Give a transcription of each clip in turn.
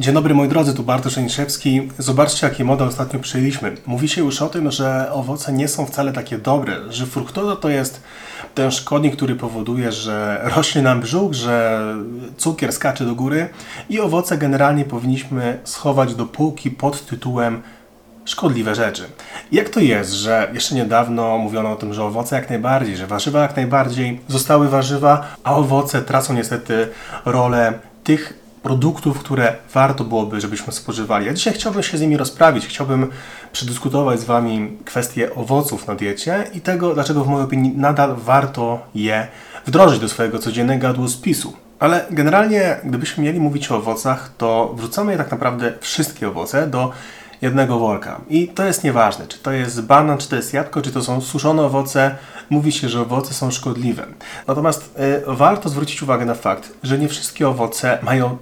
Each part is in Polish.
Dzień dobry moi drodzy, tu Bartosz Aniszewski. Zobaczcie jaki model ostatnio przyjęliśmy. Mówi się już o tym, że owoce nie są wcale takie dobre, że fruktoza to jest ten szkodnik, który powoduje, że rośnie nam brzuch, że cukier skacze do góry i owoce generalnie powinniśmy schować do półki pod tytułem szkodliwe rzeczy. Jak to jest, że jeszcze niedawno mówiono o tym, że owoce jak najbardziej, że warzywa jak najbardziej zostały warzywa, a owoce tracą niestety rolę tych produktów, które warto byłoby, żebyśmy spożywali. Ja dzisiaj chciałbym się z nimi rozprawić, chciałbym przedyskutować z Wami kwestię owoców na diecie i tego, dlaczego w mojej opinii nadal warto je wdrożyć do swojego codziennego jadłospisu. Ale generalnie, gdybyśmy mieli mówić o owocach, to wrzucamy je tak naprawdę wszystkie owoce do jednego worka. I to jest nieważne, czy to jest banan, czy to jest jabłko, czy to są suszone owoce. Mówi się, że owoce są szkodliwe. Natomiast y, warto zwrócić uwagę na fakt, że nie wszystkie owoce mają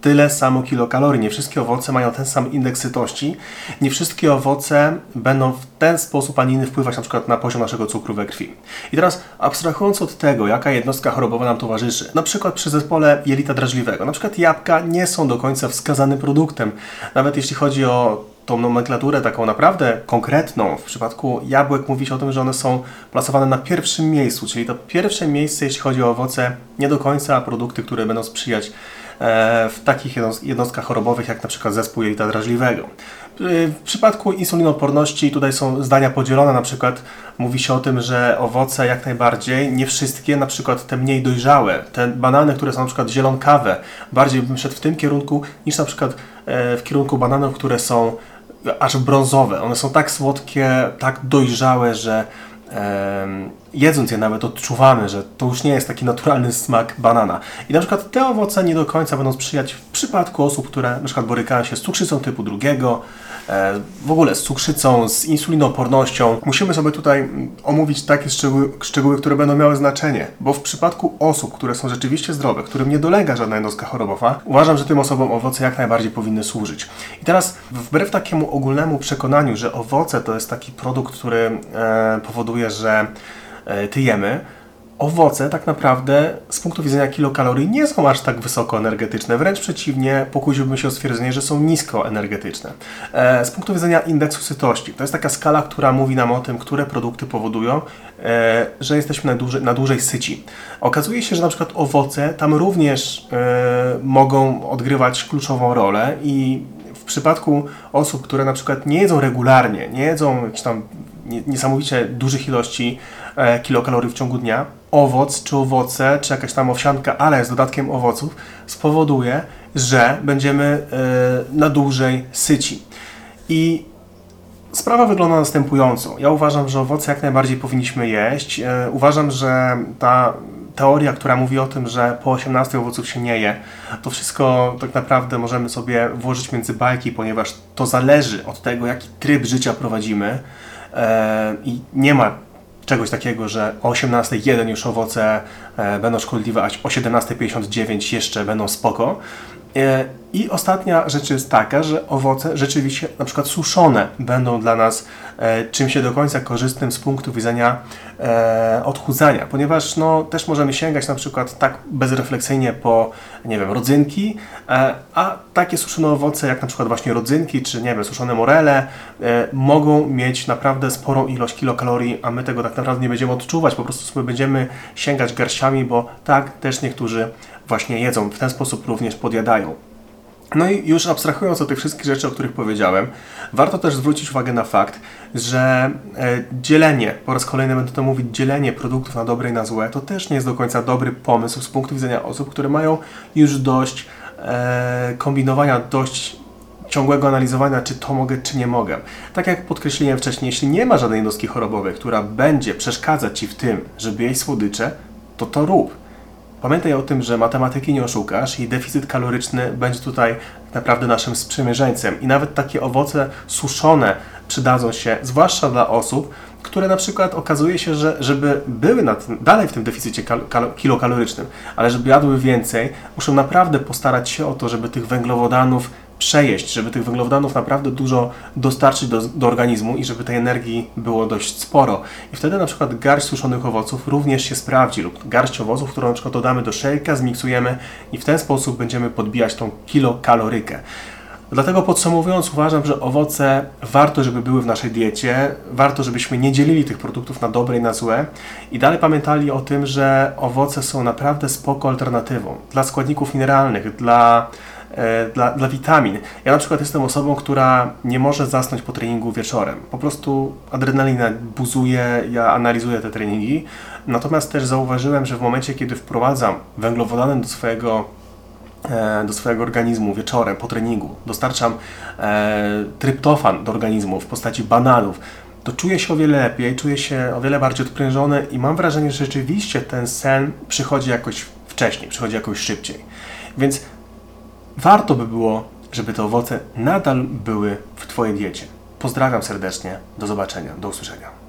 tyle samo kilokalorii. Nie wszystkie owoce mają ten sam indeks sytości. Nie wszystkie owoce będą w ten sposób, a nie inny wpływać na przykład na poziom naszego cukru we krwi. I teraz abstrahując od tego, jaka jednostka chorobowa nam towarzyszy, na przykład przy zespole jelita drażliwego, na przykład jabłka nie są do końca wskazanym produktem. Nawet jeśli chodzi o tą nomenklaturę taką naprawdę konkretną. W przypadku jabłek mówi się o tym, że one są plasowane na pierwszym miejscu, czyli to pierwsze miejsce, jeśli chodzi o owoce, nie do końca produkty, które będą sprzyjać E, w takich jednostkach chorobowych jak na przykład zespół jelita drażliwego. E, w przypadku insulinoporności tutaj są zdania podzielone, na przykład mówi się o tym, że owoce jak najbardziej, nie wszystkie, na przykład te mniej dojrzałe, te banany, które są na przykład zielonkawe, bardziej bym szedł w tym kierunku niż na przykład e, w kierunku bananów, które są aż brązowe. One są tak słodkie, tak dojrzałe, że jedząc je nawet odczuwamy, że to już nie jest taki naturalny smak banana. I na przykład te owoce nie do końca będą sprzyjać przypadku osób, które na przykład borykają się z cukrzycą typu drugiego, e, w ogóle z cukrzycą, z insulinopornością. Musimy sobie tutaj omówić takie szczegóły, szczegóły, które będą miały znaczenie, bo w przypadku osób, które są rzeczywiście zdrowe, którym nie dolega żadna jednostka chorobowa, uważam, że tym osobom owoce jak najbardziej powinny służyć. I teraz wbrew takiemu ogólnemu przekonaniu, że owoce to jest taki produkt, który e, powoduje, że E, tyjemy, owoce tak naprawdę z punktu widzenia kilokalorii nie są aż tak wysoko energetyczne. Wręcz przeciwnie, pokusiłbym się o stwierdzenie, że są nisko energetyczne. E, z punktu widzenia indeksu sytości, to jest taka skala, która mówi nam o tym, które produkty powodują, e, że jesteśmy na dłużej, na dłużej syci. Okazuje się, że na przykład owoce tam również mogą odgrywać kluczową rolę i w przypadku osób, które na przykład nie jedzą regularnie, nie jedzą jakichś tam niesamowicie dużych ilości e, kilokalorii w ciągu dnia, owoc czy owoce, czy jakaś tam owsianka, ale z dodatkiem owoców, spowoduje, że będziemy e, na dłużej syci. I sprawa wygląda następująco. Ja uważam, że owoce jak najbardziej powinniśmy jeść. E, uważam, że ta teoria, która mówi o tym, że po 18 owoców się nie je, to wszystko tak naprawdę możemy sobie włożyć między bajki, ponieważ to zależy od tego, jaki tryb życia prowadzimy. E, i nie ma czegoś takiego, że o 18.01 już owoce e, będą szkodliwe, a o 17.59 jeszcze będą spoko. E, I ostatnia rzecz jest taka, że owoce rzeczywiście, na przykład suszone, będą dla nas e, czymś nie do końca korzystnym z punktu widzenia e, odchudzania, ponieważ no, też możemy sięgać na przykład tak bezrefleksyjnie po, nie wiem, rodzynki, e, a takie suszone owoce jak na przykład właśnie rodzynki, czy nie wiem, suszone morele, e, mogą mieć naprawdę sporą ilość kilokalorii, a my tego tak naprawdę nie będziemy odczuwać, po prostu sobie będziemy sięgać garściami, bo tak też niektórzy właśnie jedzą, w ten sposób również podjadają. No i już abstrahując od tych wszystkich rzeczy, o których powiedziałem, warto też zwrócić uwagę na fakt, że e, dzielenie, po raz kolejny będę to mówić, dzielenie produktów na dobre i na złe, to też nie jest do końca dobry pomysł z punktu widzenia osób, które mają już dość e, kombinowania, dość ciągłego analizowania, czy to mogę, czy nie mogę. Tak jak podkreśliłem wcześniej, jeśli nie ma żadnej jednostki chorobowej, która będzie przeszkadzać Ci w tym, żeby jeść słodycze, to to rób. Pamiętaj o tym, że matematyki nie oszukasz i deficyt kaloryczny będzie tutaj naprawdę naszym sprzymierzeńcem. I nawet takie owoce suszone przydadzą się, zwłaszcza dla osób, które na przykład okazuje się, że żeby były tym, dalej w tym deficycie kal, kal, kilokalorycznym, ale żeby jadły więcej, muszą naprawdę postarać się o to, żeby tych węglowodanów przejeść, żeby tych węglowodanów naprawdę dużo dostarczyć do, do organizmu i żeby tej energii było dość sporo. I wtedy na przykład garść suszonych owoców również się sprawdzi lub garść owoców, którą na przykład dodamy do szejka, zmiksujemy i w ten sposób będziemy podbijać tą kilokalorykę. Dlatego podsumowując, uważam, że owoce warto, żeby były w naszej diecie, warto, żebyśmy nie dzielili tych produktów na dobre i na złe i dalej pamiętali o tym, że owoce są naprawdę spoko alternatywą dla składników mineralnych, dla, dla, dla witamin. Ja na przykład jestem osobą, która nie może zasnąć po treningu wieczorem. Po prostu adrenalina buzuje, ja analizuję te treningi. Natomiast też zauważyłem, że w momencie, kiedy wprowadzam węglowodany do swojego e, do swojego organizmu wieczorem po treningu, dostarczam e, tryptofan do organizmu w postaci bananów, to czuję się o wiele lepiej, czuję się o wiele bardziej odprężony i mam wrażenie, że rzeczywiście ten sen przychodzi jakoś wcześniej, przychodzi jakoś szybciej. Więc warto by było, żeby te owoce nadal były w Twojej diecie. Pozdrawiam serdecznie, do zobaczenia, do usłyszenia.